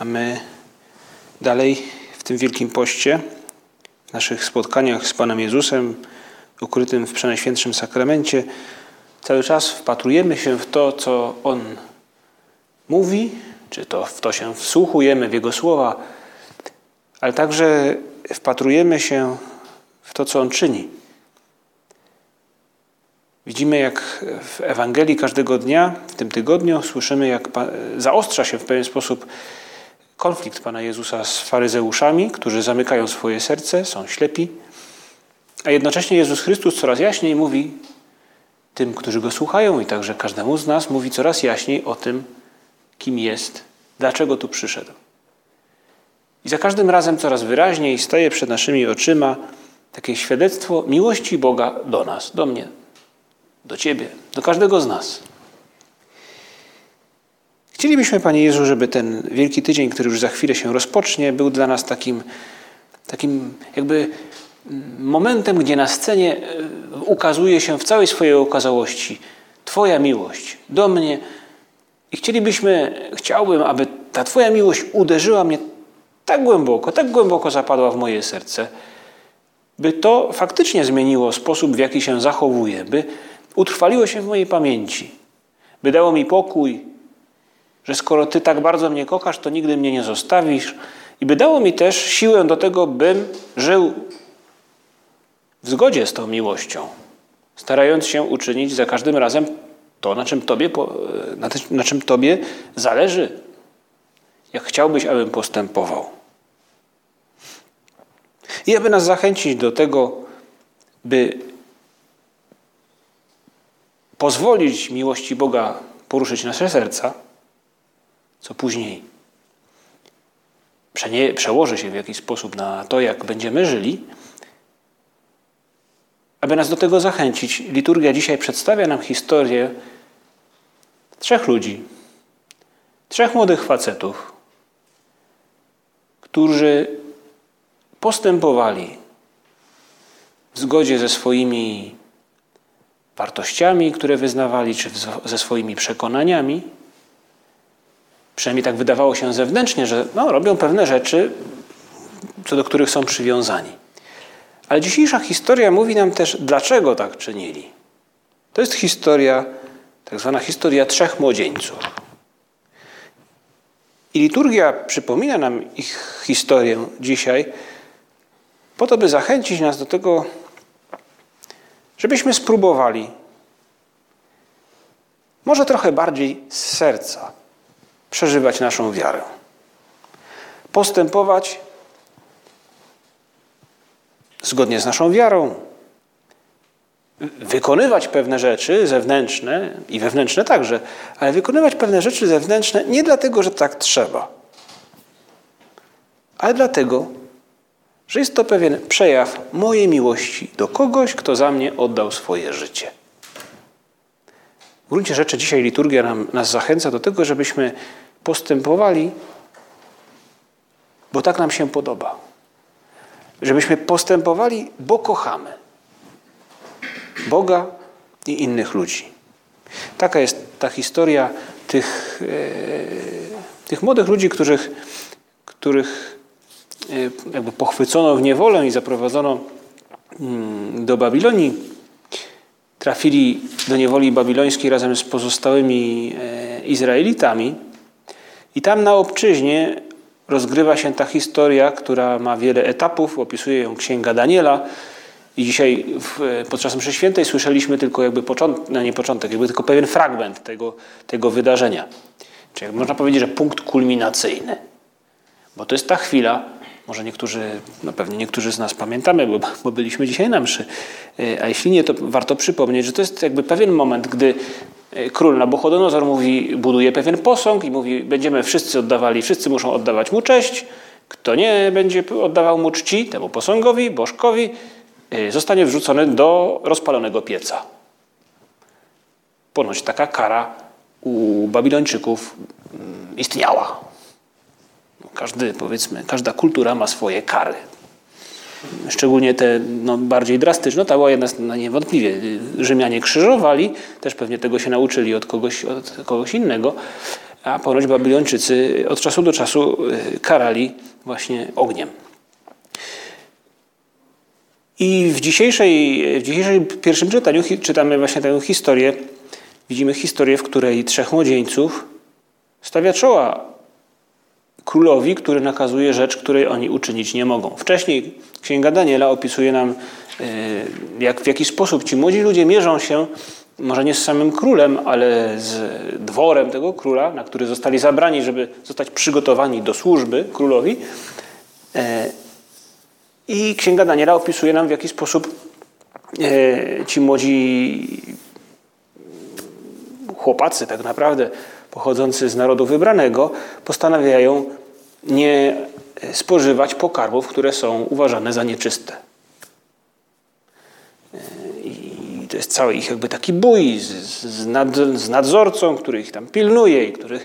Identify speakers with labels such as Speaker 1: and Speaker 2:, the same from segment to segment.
Speaker 1: a my dalej w tym Wielkim Poście, w naszych spotkaniach z Panem Jezusem, ukrytym w Przenajświętszym Sakramencie, cały czas wpatrujemy się w to, co On mówi, czy to w to się wsłuchujemy w Jego słowa, ale także wpatrujemy się w to, co On czyni. Widzimy, jak w Ewangelii każdego dnia, w tym tygodniu, słyszymy, jak zaostrza się w pewien sposób konflikt Pana Jezusa z faryzeuszami, którzy zamykają swoje serce, są ślepi, a jednocześnie Jezus Chrystus coraz jaśniej mówi tym, którzy Go słuchają i także każdemu z nas mówi coraz jaśniej o tym, kim jest, dlaczego tu przyszedł. I za każdym razem coraz wyraźniej staje przed naszymi oczyma takie świadectwo miłości Boga do nas, do mnie, do Ciebie, do każdego z nas. Chcielibyśmy, Panie Jezu, żeby ten Wielki Tydzień, który już za chwilę się rozpocznie, był dla nas takim, takim jakby momentem, gdzie na scenie e, ukazuje się w całej swojej okazałości Twoja miłość do mnie. I chcielibyśmy, chciałbym, aby ta Twoja miłość uderzyła mnie tak głęboko, tak głęboko zapadła w moje serce, by to faktycznie zmieniło sposób, w jaki się zachowuję, by utrwaliło się w mojej pamięci, by dało mi pokój, że skoro Ty tak bardzo mnie kochasz, to nigdy mnie nie zostawisz i by dało mi też siłę do tego, bym żył w zgodzie z tą miłością, starając się uczynić za każdym razem to, na czym Tobie, na czym tobie zależy, jak chciałbyś, abym postępował. I aby nas zachęcić do tego, by pozwolić miłości Boga poruszyć nasze serca, co później przełoży się w jakiś sposób na to, jak będziemy żyli, aby nas do tego zachęcić, liturgia dzisiaj przedstawia nam historię trzech ludzi, trzech młodych facetów, którzy postępowali w zgodzie ze swoimi wartościami, które wyznawali, czy ze swoimi przekonaniami. Przynajmniej tak wydawało się zewnętrznie, że no, robią pewne rzeczy, co do których są przywiązani. Ale dzisiejsza historia mówi nam też, dlaczego tak czynili. To jest historia, tak zwana historia trzech młodzieńców. I liturgia przypomina nam ich historię dzisiaj, po to, by zachęcić nas do tego, żebyśmy spróbowali, może trochę bardziej z serca, przeżywać naszą wiarę. Postępować zgodnie z naszą wiarą. Wykonywać pewne rzeczy zewnętrzne i wewnętrzne także, ale wykonywać pewne rzeczy zewnętrzne nie dlatego, że tak trzeba, ale dlatego, że jest to pewien przejaw mojej miłości do kogoś, kto za mnie oddał swoje życie. W gruncie rzeczy dzisiaj liturgia nam, nas zachęca do tego, żebyśmy postępowali, bo tak nam się podoba. Żebyśmy postępowali, bo kochamy Boga i innych ludzi. Taka jest ta historia tych, e, tych młodych ludzi, których, których e, jakby pochwycono w niewolę i zaprowadzono mm, do Babilonii. Trafili do niewoli babilońskiej razem z pozostałymi e, Izraelitami. I tam na obczyźnie rozgrywa się ta historia, która ma wiele etapów, opisuje ją Księga Daniela. I dzisiaj w, podczas mszy świętej słyszeliśmy tylko jakby początek, no nie początek, jakby tylko pewien fragment tego, tego wydarzenia. Czyli można powiedzieć, że punkt kulminacyjny. Bo to jest ta chwila, może niektórzy, no pewnie niektórzy z nas pamiętamy, bo, bo byliśmy dzisiaj na mszy, e, a jeśli nie, to warto przypomnieć, że to jest jakby pewien moment, gdy e, król Nabuchodonozor mówi, buduje pewien posąg i mówi, będziemy wszyscy oddawali, wszyscy muszą oddawać mu cześć. Kto nie będzie oddawał mu czci, temu posągowi, bożkowi, e, zostanie wrzucony do rozpalonego pieca. Ponoć taka kara u Babilończyków mm, istniała. Każdy, powiedzmy, każda kultura ma swoje kary. Szczególnie te no, bardziej drastyczne, ta jedna no, niewątpliwie. Rzymianie krzyżowali, też pewnie tego się nauczyli od kogoś, od kogoś innego, a ponoć Babilończycy od czasu do czasu y, karali właśnie ogniem. I w dzisiejszej, w dzisiejszym pierwszym czytaniu czytamy właśnie tę historię. Widzimy historię, w której trzech młodzieńców stawia czoła królowi, który nakazuje rzecz, której oni uczynić nie mogą. Wcześniej Księga Daniela opisuje nam, e, jak, w jaki sposób ci młodzi ludzie mierzą się, może nie z samym królem, ale z dworem tego króla, na który zostali zabrani, żeby zostać przygotowani do służby królowi. E, I Księga Daniela opisuje nam, w jaki sposób e, ci młodzi chłopacy, tak naprawdę pochodzący z narodu wybranego, postanawiają nie spożywać pokarmów, które są uważane za nieczyste. I to jest cały ich jakby taki bój z, z, nad, z nadzorcą, który ich tam pilnuje i który,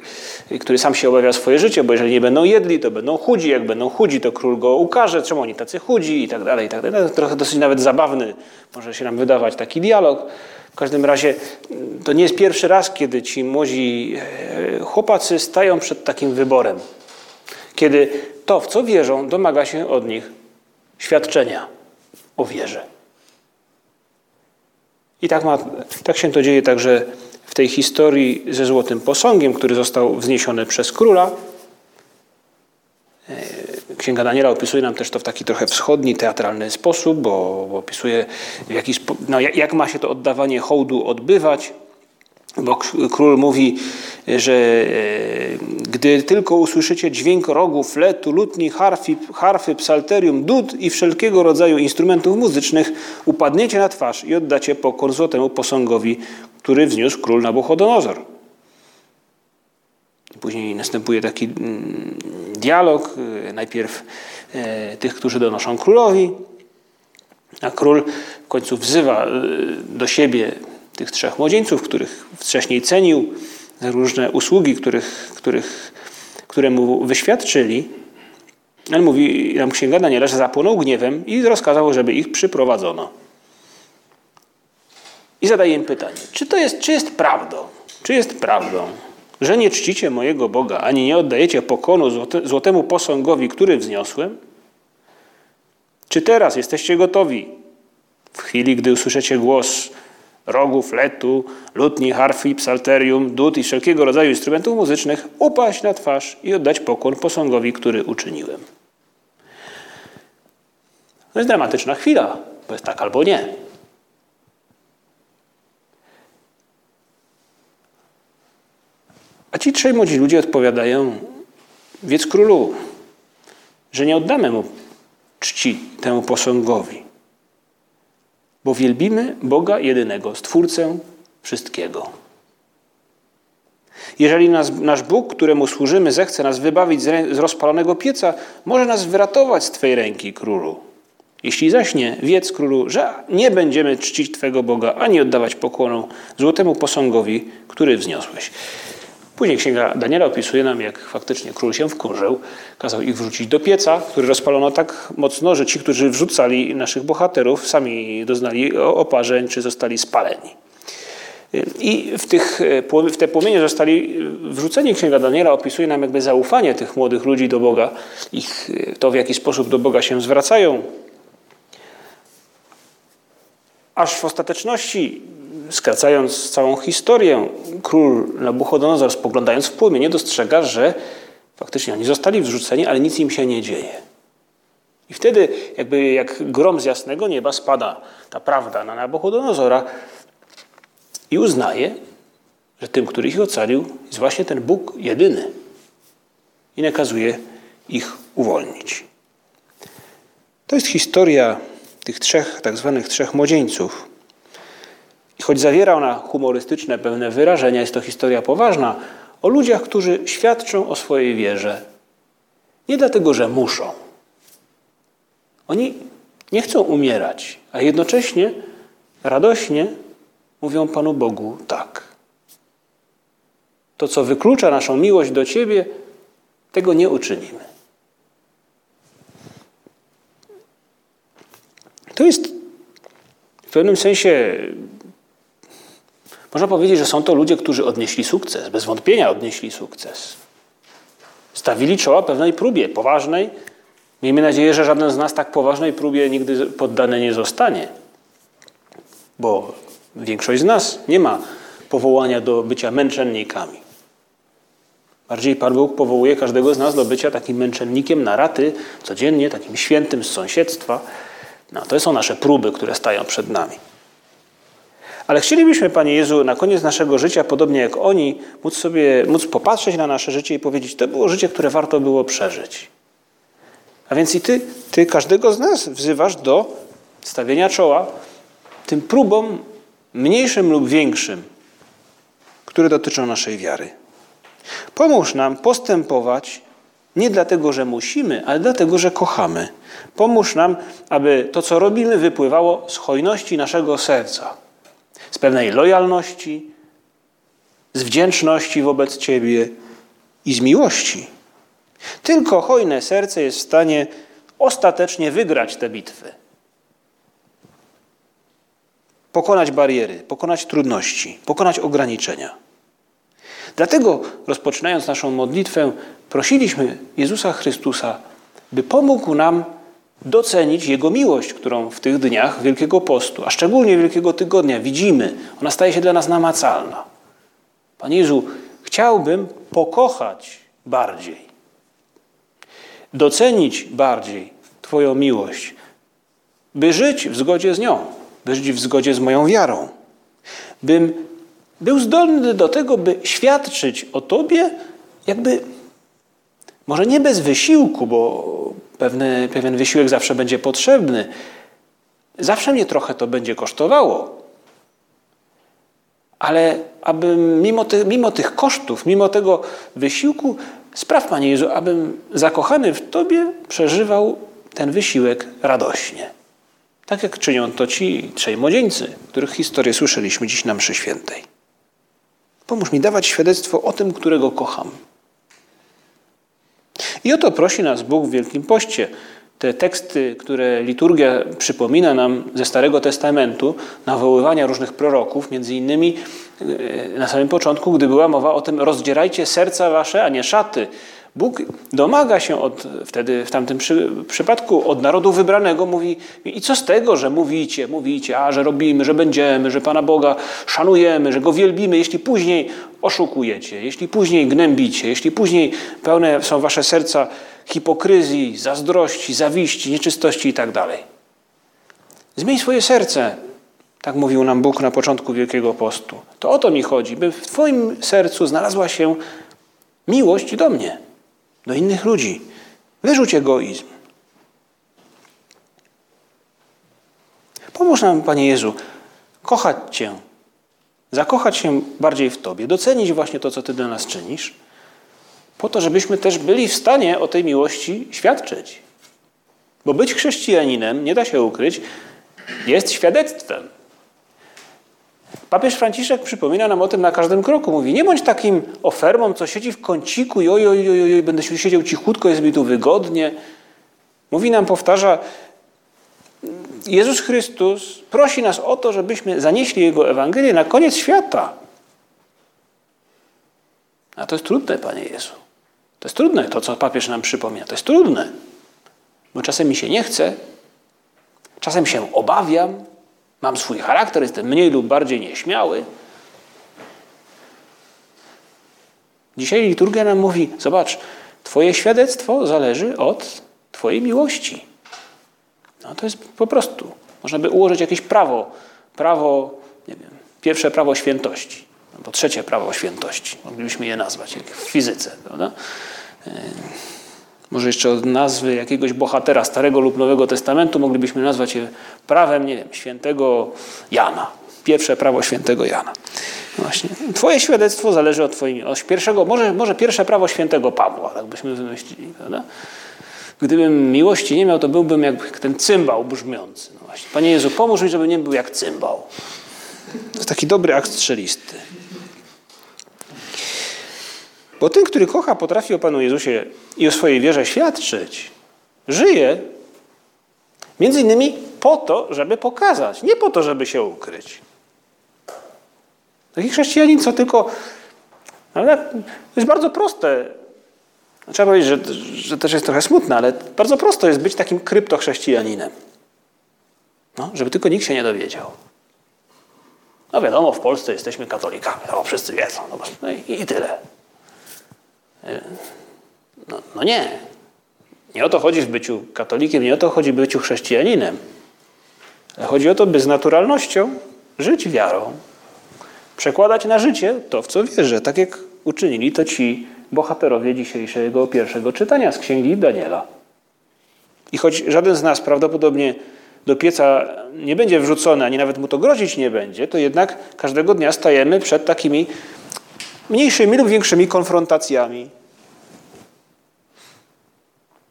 Speaker 1: który sam się obawia swoje życie, bo jeżeli nie będą jedli, to będą chudzi, jak będą chudzi, to król go ukaże, czemu oni tacy chudzi i tak dalej, i tak dalej. Trochę dosyć nawet zabawny może się nam wydawać taki dialog. W każdym razie to nie jest pierwszy raz, kiedy ci młodzi e, chłopacy stają przed takim wyborem. Kiedy to, w co wierzą, domaga się od nich świadczenia o wierze. I tak, ma, tak się to dzieje także w tej historii ze złotym posągiem, który został wzniesiony przez króla. E, Księga Daniela opisuje nam też to w taki trochę wschodni, teatralny sposób, bo, opisuje, no, jak ma się to oddawanie hołdu odbywać. Bo król mówi, że e, gdy tylko usłyszycie dźwięk rogu, fletu, lutni, harfy, harfy, psalterium, dud i wszelkiego rodzaju instrumentów muzycznych, upadniecie na twarz i oddacie pokor złotemu posągowi, który wzniósł król Nabuchodonozor. Później następuje taki mm, dialog, e, najpierw e, tych, którzy donoszą królowi, a król w końcu wzywa do siebie tych trzech młodzieńców, których wcześniej cenił za różne usługi, których, których, które mu wyświadczyli. On mówi nam Księga Daniela, że zapłonął gniewem i rozkazał, żeby ich przyprowadzono. I zadaje im pytanie, czy to jest, czy jest prawdą, czy jest prawdą, że nie czcicie mojego Boga, ani nie oddajecie pokonu złotemu posągowi, który wzniosłem? Czy teraz jesteście gotowi, w chwili, gdy usłyszycie głos rogu, fletu, lutni, harfy, psalterium, dud i wszelkiego rodzaju instrumentów muzycznych, upaść na twarz i oddać pokłon posągowi, który uczyniłem. To jest dramatyczna chwila, bo jest tak albo nie. A ci trzej młodzi ludzie odpowiadają, wiedz królu, że nie oddamy mu czci temu posągowi bo wielbimy Boga jedynego, Stwórcę wszystkiego. Jeżeli nas, nasz Bóg, któremu służymy, zechce nas wybawić z, z rozpalonego pieca, może nas wyratować z Twej ręki, królu. Jeśli zaś nie, wiedz, królu, że nie będziemy czcić Twego Boga, ani oddawać pokłonu złotemu posągowi, który wzniosłeś. Później księga Daniela opisuje nam, jak faktycznie król się wkurzył, kazał ich wrzucić do pieca, który rozpalono tak mocno, że ci, którzy wrzucali naszych bohaterów, sami doznali oparzeń czy zostali spaleni. I w, tych, w te płomienie zostali wrzuceni. Księga Daniela opisuje nam jakby zaufanie tych młodych ludzi do Boga, ich, to w jaki sposób do Boga się zwracają. Aż w ostateczności skracając całą historię, król Nabuchodonozor spoglądając w płomienie dostrzega, że faktycznie oni zostali wrzuceni, ale nic im się nie dzieje. I wtedy jakby jak grom z jasnego nieba spada ta prawda na Nabuchodonozora i uznaje, że tym, który ich ocalił, jest właśnie ten Bóg jedyny. I nakazuje ich uwolnić. To jest historia tych trzech, tak zwanych trzech młodzieńców, choć zawiera ona humorystyczne pewne wyrażenia, jest to historia poważna o ludziach, którzy świadczą o swojej wierze. Nie dlatego, że muszą. Oni nie chcą umierać, a jednocześnie radośnie mówią Panu Bogu tak. To, co wyklucza naszą miłość do Ciebie, tego nie uczynimy. To jest w pewnym sensie, można powiedzieć, że są to ludzie, którzy odnieśli sukces, bez wątpienia odnieśli sukces. Stawili czoła pewnej próbie, poważnej. Miejmy nadzieję, że żaden z nas tak poważnej próbie nigdy poddany nie zostanie, bo większość z nas nie ma powołania do bycia męczennikami. Bardziej Pan Bóg powołuje każdego z nas do bycia takim męczennikiem na raty codziennie, takim świętym z sąsiedztwa. No, to są nasze próby, które stają przed nami. Ale chcielibyśmy, Panie Jezu, na koniec naszego życia, podobnie jak oni, móc sobie móc popatrzeć na nasze życie i powiedzieć, to było życie, które warto było przeżyć. A więc i Ty, Ty każdego z nas wzywasz do stawienia czoła tym próbom mniejszym lub większym, które dotyczą naszej wiary. Pomóż nam postępować nie dlatego, że musimy, ale dlatego, że kochamy. Pomóż nam, aby to, co robimy, wypływało z hojności naszego serca, z pewnej lojalności, z wdzięczności wobec Ciebie i z miłości. Tylko hojne serce jest w stanie ostatecznie wygrać tę bitwę. Pokonać bariery, pokonać trudności, pokonać ograniczenia. Dlatego, rozpoczynając naszą modlitwę, prosiliśmy Jezusa Chrystusa, by pomógł nam docenić Jego miłość, którą w tych dniach Wielkiego Postu, a szczególnie Wielkiego Tygodnia widzimy. Ona staje się dla nas namacalna. Panie Jezu, chciałbym pokochać bardziej, docenić bardziej Twoją miłość, by żyć w zgodzie z nią, by żyć w zgodzie z moją wiarą, bym był zdolny do tego, by świadczyć o Tobie, jakby może nie bez wysiłku, bo pewny, pewien wysiłek zawsze będzie potrzebny. Zawsze mnie trochę to będzie kosztowało. Ale aby mimo, ty, mimo tych kosztów, mimo tego wysiłku, spraw, Panie Jezu, abym zakochany w Tobie przeżywał ten wysiłek radośnie. Tak jak czynią to ci trzej młodzieńcy, których historię słyszeliśmy dziś na mszy świętej. Pomóż mi dawać świadectwo o tym, którego kocham. I o to prosi nas Bóg w Wielkim Poście. Te teksty, które liturgia przypomina nam ze Starego Testamentu, nawoływania różnych proroków, między innymi e, na samym początku, gdy była mowa o tym, rozdzierajcie serca wasze, a nie szaty. Bóg domaga się od, wtedy w tamtym przy, przypadku od narodu wybranego, mówi i co z tego, że mówicie, mówicie, a że robimy, że będziemy, że Pana Boga szanujemy, że Go wielbimy, jeśli później oszukujecie, jeśli później gnębicie, jeśli później pełne są wasze serca hipokryzji, zazdrości, zawiści, nieczystości itd. Tak Zmień swoje serce, tak mówił nam Bóg na początku Wielkiego Postu. To o to mi chodzi, by w Twoim sercu znalazła się miłość do mnie do innych ludzi. Wyrzuć egoizm. Pomóż nam, Panie Jezu, kochać Cię, zakochać się bardziej w Tobie, docenić właśnie to, co Ty dla nas czynisz, po to, żebyśmy też byli w stanie o tej miłości świadczyć. Bo być chrześcijaninem, nie da się ukryć, jest świadectwem. Papież Franciszek przypomina nam o tym na każdym kroku. Mówi, nie bądź takim ofermą, co siedzi w kąciku i oj, oj, oj, oj będę siedział cichutko, jest mi tu wygodnie. Mówi nam, powtarza, Jezus Chrystus prosi nas o to, żebyśmy zanieśli Jego Ewangelię na koniec świata. A to jest trudne, Panie Jezu. To jest trudne, to co papież nam przypomina. To jest trudne, bo czasem mi się nie chce, czasem się obawiam, Mam swój charakter, jestem mniej lub bardziej nieśmiały. Dzisiaj liturgia nam mówi: Zobacz, Twoje świadectwo zależy od Twojej miłości. No to jest po prostu. Można by ułożyć jakieś prawo. Prawo, nie wiem, pierwsze prawo świętości. Albo trzecie prawo świętości. Moglibyśmy je nazwać, jak w fizyce. Prawda? Może jeszcze od nazwy jakiegoś bohatera Starego lub Nowego Testamentu moglibyśmy nazwać je prawem, nie wiem, świętego Jana. Pierwsze prawo świętego Jana. No właśnie. Twoje świadectwo zależy od twojego. Od pierwszego, może, może pierwsze prawo świętego Pawła, tak byśmy wymyślili. Prawda? Gdybym miłości nie miał, to byłbym jak ten cymbał brzmiący. No właśnie. Panie Jezu, pomóż mi, żeby nie był jak cymbał. To jest taki dobry akt strzelisty. Bo ten, który kocha, potrafi o Panu Jezusie i o swojej wierze świadczyć. Żyje między innymi po to, żeby pokazać, nie po to, żeby się ukryć. Taki chrześcijanin, co tylko. Ale to jest bardzo proste. Trzeba powiedzieć, że, że też jest trochę smutne, ale bardzo prosto jest być takim kryptochrześcijaninem. No, żeby tylko nikt się nie dowiedział. No wiadomo, w Polsce jesteśmy katolikami, no wszyscy wiedzą. No, i, i tyle. No, no nie. Nie o to chodzi w byciu katolikiem, nie o to chodzi w byciu chrześcijaninem. Ale chodzi o to, by z naturalnością żyć wiarą. Przekładać na życie to, w co wierzę, tak jak uczynili to ci bohaterowie dzisiejszego pierwszego czytania z Księgi Daniela. I choć żaden z nas prawdopodobnie do pieca nie będzie wrzucony, ani nawet mu to grozić nie będzie, to jednak każdego dnia stajemy przed takimi mniejszymi lub większymi konfrontacjami,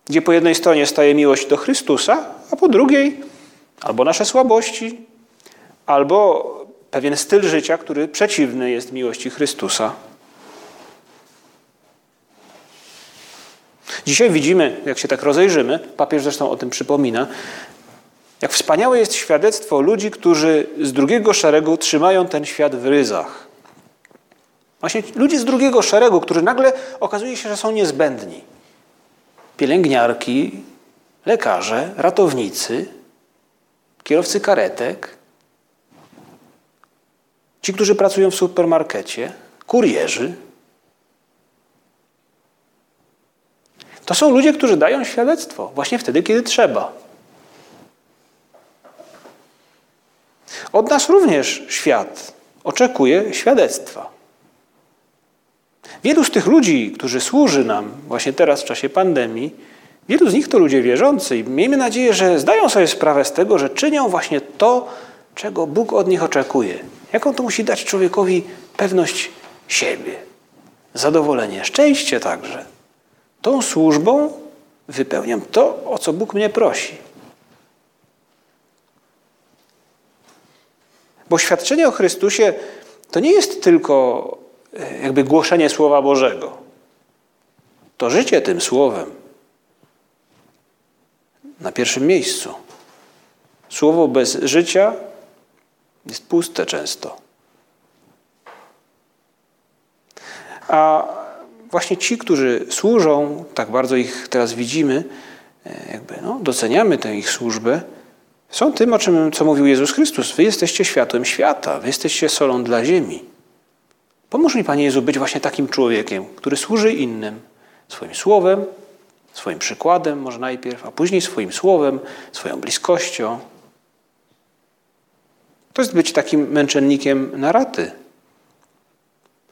Speaker 1: gdzie po jednej stronie staje miłość do Chrystusa, a po drugiej albo nasze słabości, albo pewien styl życia, który przeciwny jest miłości Chrystusa. Dzisiaj widzimy, jak się tak rozejrzymy, papież zresztą o tym przypomina, jak wspaniałe jest świadectwo ludzi, którzy z drugiego szeregu trzymają ten świat w ryzach. Właśnie ludzi z drugiego szeregu, którzy nagle okazuje się, że są niezbędni. Pielęgniarki, lekarze, ratownicy, kierowcy karetek, ci, którzy pracują w supermarkecie, kurierzy. To są ludzie, którzy dają świadectwo właśnie wtedy, kiedy trzeba. Od nas również świat oczekuje świadectwa. Wielu z tych ludzi, którzy służy nam właśnie teraz w czasie pandemii, wielu z nich to ludzie wierzący i miejmy nadzieję, że zdają sobie sprawę z tego, że czynią właśnie to, czego Bóg od nich oczekuje. Jaką to musi dać człowiekowi pewność siebie, zadowolenie, szczęście także. Tą służbą wypełniam to, o co Bóg mnie prosi. Bo świadczenie o Chrystusie to nie jest tylko jakby głoszenie Słowa Bożego. To życie tym Słowem na pierwszym miejscu. Słowo bez życia jest puste często. A właśnie ci, którzy służą, tak bardzo ich teraz widzimy, e, jakby no, doceniamy tę ich służbę, są tym, o czym co mówił Jezus Chrystus. Wy jesteście światłem świata, wy jesteście solą dla ziemi. Pomóż mi, Panie Jezu, być właśnie takim człowiekiem, który służy innym swoim słowem, swoim przykładem, może najpierw, a później swoim słowem, swoją bliskością. To jest być takim męczennikiem na raty.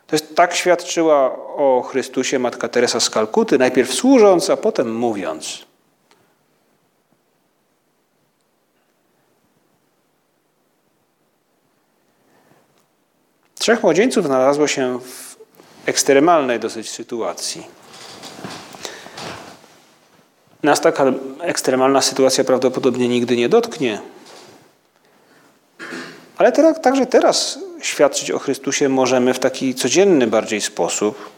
Speaker 1: To jest tak świadczyła o Chrystusie matka Teresa z Kalkuty, najpierw służąc, a potem mówiąc. Trzech młodzieńców znalazło się w ekstremalnej dosyć sytuacji. Nas taka ekstremalna sytuacja prawdopodobnie nigdy nie dotknie. Ale teraz, także teraz świadczyć o Chrystusie możemy w taki codzienny bardziej sposób.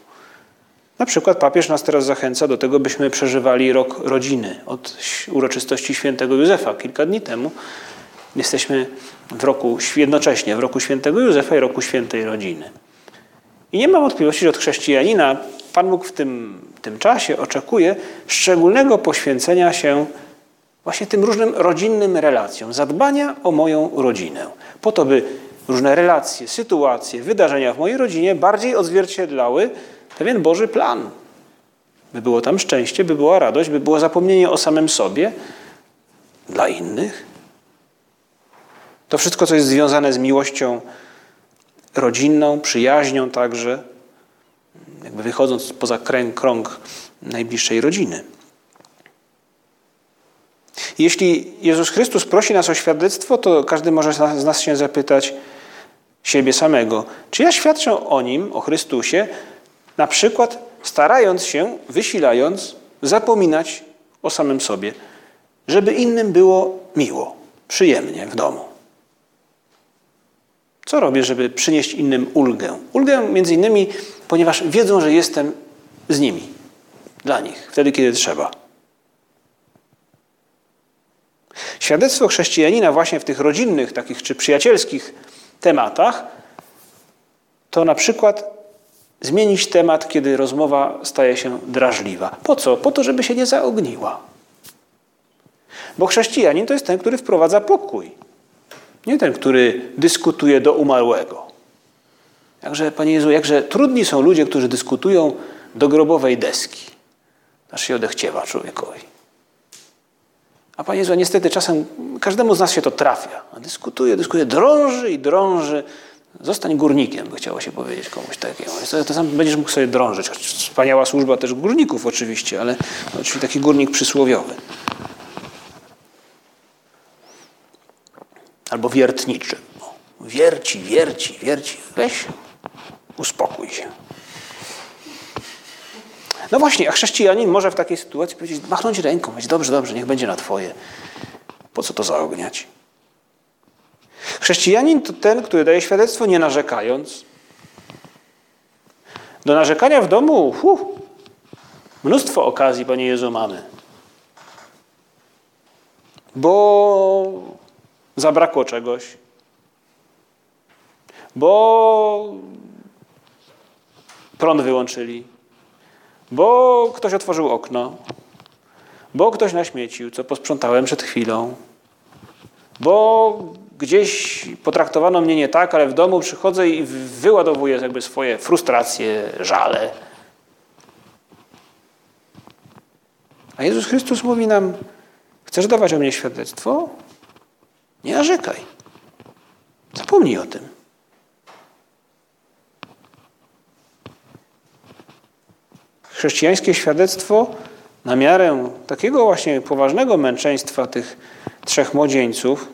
Speaker 1: Na przykład papież nas teraz zachęca do tego, byśmy przeżywali rok rodziny od uroczystości świętego Józefa kilka dni temu. Jesteśmy w roku, jednocześnie w roku świętego Józefa i roku świętej rodziny. I nie ma wątpliwości, że od chrześcijanina Pan Bóg w tym, tym czasie oczekuje szczególnego poświęcenia się właśnie tym różnym rodzinnym relacjom, zadbania o moją rodzinę, po to, by różne relacje, sytuacje, wydarzenia w mojej rodzinie bardziej odzwierciedlały pewien Boży plan. By było tam szczęście, by była radość, by było zapomnienie o samym sobie dla innych. To wszystko, co jest związane z miłością rodzinną, przyjaźnią także, jakby wychodząc poza kręg, krąg najbliższej rodziny. Jeśli Jezus Chrystus prosi nas o świadectwo, to każdy może z nas się zapytać, siebie samego. Czy ja świadczę o nim, o Chrystusie, na przykład starając się, wysilając, zapominać o samym sobie, żeby innym było miło, przyjemnie w domu. Co robię, żeby przynieść innym ulgę? Ulgę między innymi, ponieważ wiedzą, że jestem z nimi, dla nich, wtedy, kiedy trzeba. Świadectwo chrześcijanina właśnie w tych rodzinnych, takich czy przyjacielskich tematach to na przykład zmienić temat, kiedy rozmowa staje się drażliwa. Po co? Po to, żeby się nie zaogniła. Bo chrześcijanin to jest ten, który wprowadza pokój. Nie ten, który dyskutuje do umarłego. Jakże, Panie Jezu, jakże trudni są ludzie, którzy dyskutują do grobowej deski. Aż się odechciewa człowiekowi. A Panie Jezu, niestety czasem każdemu z nas się to trafia. Dyskutuje, dyskutuje, drąży i drąży. Zostań górnikiem, by chciało się powiedzieć komuś takiego. To sam będziesz mógł sobie drążyć. Wspaniała służba też górników oczywiście, ale oczywiście taki górnik przysłowiowy. Albo wiertniczy. Wierci, wierci, wierci. Weź, uspokój się. No właśnie, a chrześcijanin może w takiej sytuacji powiedzieć, machnąć ręką, powiedzieć, dobrze, dobrze, niech będzie na twoje. Po co to zaogniać? Chrześcijanin to ten, który daje świadectwo nie narzekając. Do narzekania w domu, uf, mnóstwo okazji, Panie Jezu, mamy. Bo zabrakło czegoś. Bo prąd wyłączyli bo ktoś otworzył okno, bo ktoś naśmiecił, co posprzątałem przed chwilą, bo gdzieś potraktowano mnie nie tak, ale w domu przychodzę i wyładowuję jakby swoje frustracje, żale. A Jezus Chrystus mówi nam, chcesz dawać o mnie świadectwo? Nie narzekaj. Zapomnij o tym. chrześcijańskie świadectwo na miarę takiego właśnie poważnego męczeństwa tych trzech młodzieńców,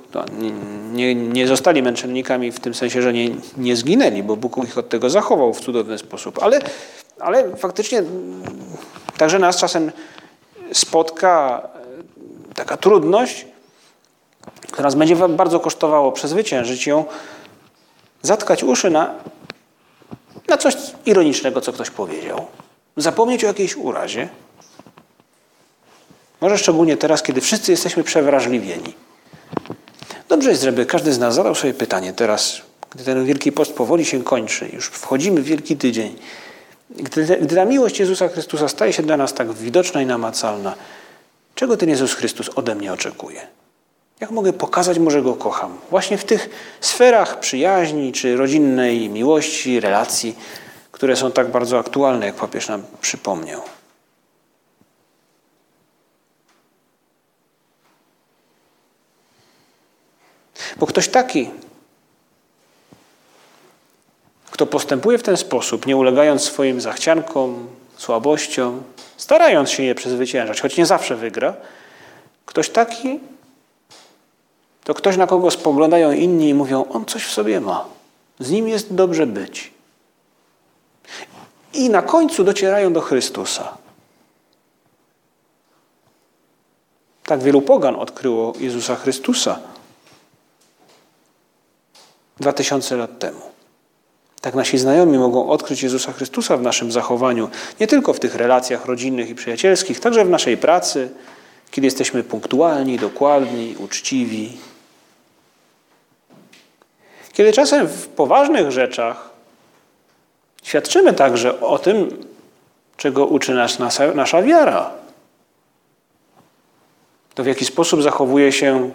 Speaker 1: nie, nie, zostali męczennikami w tym sensie, że nie, nie zginęli, bo Bóg ich od tego zachował w cudowny sposób, ale, ale faktycznie także nas czasem spotka e, taka trudność, która nas będzie bardzo kosztowało przezwyciężyć ją, zatkać uszy na, na coś ironicznego, co ktoś powiedział zapomnieć o jakiejś urazie. Może szczególnie teraz, kiedy wszyscy jesteśmy przewrażliwieni. Dobrze jest, żeby każdy z nas zadał sobie pytanie teraz, gdy ten Wielki Post powoli się kończy, już wchodzimy w Wielki Tydzień, gdy, gdy ta miłość Jezusa Chrystusa staje się dla nas tak widoczna i namacalna, czego ten Jezus Chrystus ode mnie oczekuje? Jak mogę pokazać mu, że Go kocham? Właśnie w tych sferach przyjaźni czy rodzinnej miłości, relacji, które są tak bardzo aktualne, jak papież nam przypomniał. Bo ktoś taki, kto postępuje w ten sposób, nie ulegając swoim zachciankom, słabościom, starając się je przezwyciężać, choć nie zawsze wygra, ktoś taki to ktoś, na kogo spoglądają inni i mówią, on coś w sobie ma, z nim jest dobrze być. I na końcu docierają do Chrystusa. Tak wielu pogan odkryło Jezusa Chrystusa dwa tysiące lat temu. Tak nasi znajomi mogą odkryć Jezusa Chrystusa w naszym zachowaniu, nie tylko w tych relacjach rodzinnych i przyjacielskich, także w naszej pracy, kiedy jesteśmy punktualni, dokładni, uczciwi. Kiedy czasem w poważnych rzeczach Świadczymy także o tym, czego uczy nas nasza, nasza wiara. To w jaki sposób zachowuje się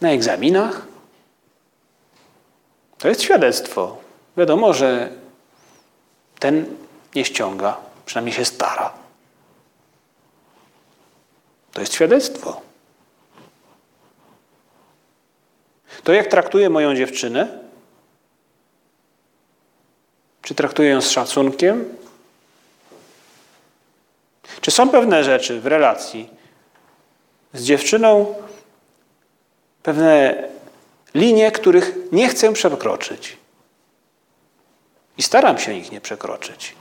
Speaker 1: na egzaminach. To jest świadectwo. Wiadomo, że ten nie ściąga, przynajmniej się stara. To jest świadectwo. To jak traktuje moją dziewczynę, czy traktuję ją z szacunkiem? Czy są pewne rzeczy w relacji z dziewczyną, pewne linie, których nie chcę przekroczyć. I staram się ich nie przekroczyć.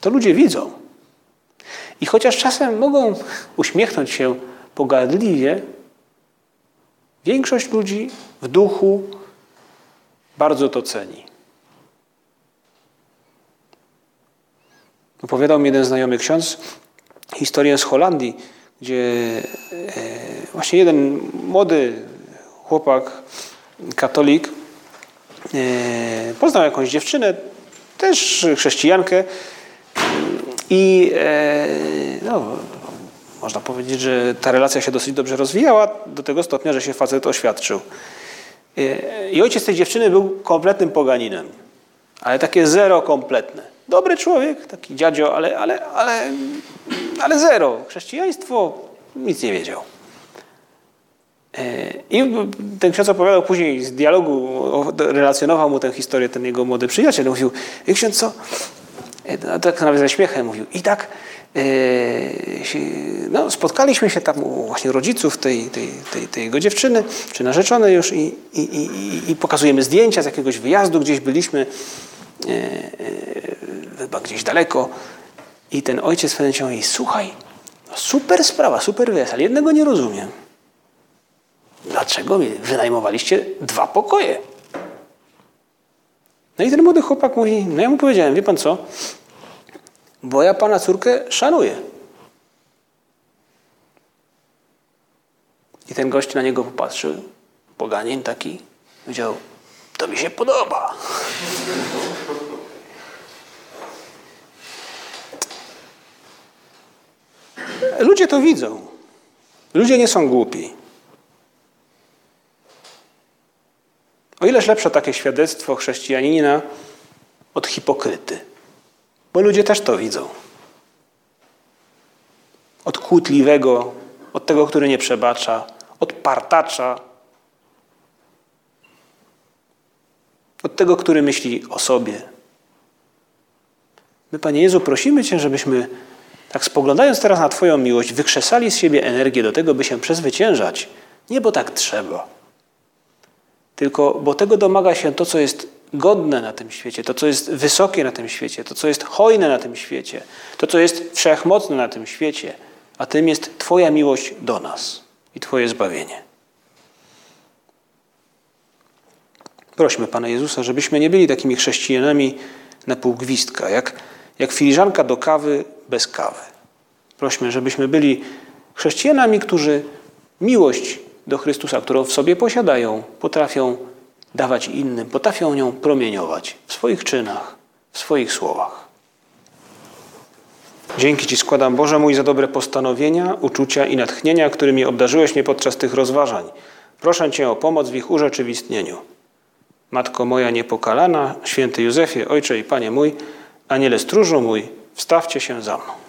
Speaker 1: To ludzie widzą. I chociaż czasem mogą uśmiechnąć się pogardliwie, większość ludzi w duchu bardzo to ceni. Opowiadał mi jeden znajomy ksiądz historię z Holandii, gdzie e, właśnie jeden młody chłopak, katolik, e, poznał jakąś dziewczynę, też chrześcijankę i e, no, można powiedzieć, że ta relacja się dosyć dobrze rozwijała do tego stopnia, że się facet oświadczył. I ojciec tej dziewczyny był kompletnym poganinem, ale takie zero kompletne. Dobry człowiek, taki dziadzio, ale, ale, ale, ale zero. Chrześcijaństwo nic nie wiedział. E, I ten ksiądz opowiadał później z dialogu, relacjonował mu tę historię, ten jego młody przyjaciel. Mówił, ksiądz co? No, tak nawet ze śmiechem mówił. I tak e, no, spotkaliśmy się tam u właśnie rodziców tej, tej, tej, tej jego dziewczyny, czy narzeczonej już i, i, i, i pokazujemy zdjęcia z jakiegoś wyjazdu, gdzieś byliśmy chyba gdzieś daleko. I ten ojciec w pewnym mówi, słuchaj, no super sprawa, super wyjazd, ale jednego nie rozumiem. Dlaczego wynajmowaliście dwa pokoje? No i ten młody chłopak mówi, no ja mu powiedziałem, wie pan co, bo ja pana córkę szanuję. I ten gość na niego popatrzył, poganin taki, powiedział, to mi się podoba. Ludzie to widzą. Ludzie nie są głupi. O ileż lepsze takie świadectwo chrześcijanina od hipokryty. Bo ludzie też to widzą. Od kłótliwego, od tego, który nie przebacza, od partacza, od tego, który myśli o sobie. My, Panie Jezu, prosimy Cię, żebyśmy tak spoglądając teraz na Twoją miłość, wykrzesali z siebie energię do tego, by się przezwyciężać. Nie bo tak trzeba, tylko bo tego domaga się to, co jest godne na tym świecie, to, co jest wysokie na tym świecie, to, co jest hojne na tym świecie, to, co jest wszechmocne na tym świecie, a tym jest Twoja miłość do nas i Twoje zbawienie. Prośmy Pana Jezusa, żebyśmy nie byli takimi chrześcijanami na pół gwizdka, jak, jak filiżanka do kawy bez kawy. Prośmy, żebyśmy byli chrześcijanami, którzy miłość do Chrystusa, którą w sobie posiadają, potrafią dawać innym, potrafią nią promieniować w swoich czynach, w swoich słowach. Dzięki Ci składam, Boże mój, za dobre postanowienia, uczucia i natchnienia, którymi obdarzyłeś mnie podczas tych rozważań. Proszę Cię o pomoc w ich urzeczywistnieniu. Matko moja niepokalana, święty Józefie, Ojcze i Panie mój, Aniele stróżu mój, wstawcie się za mną.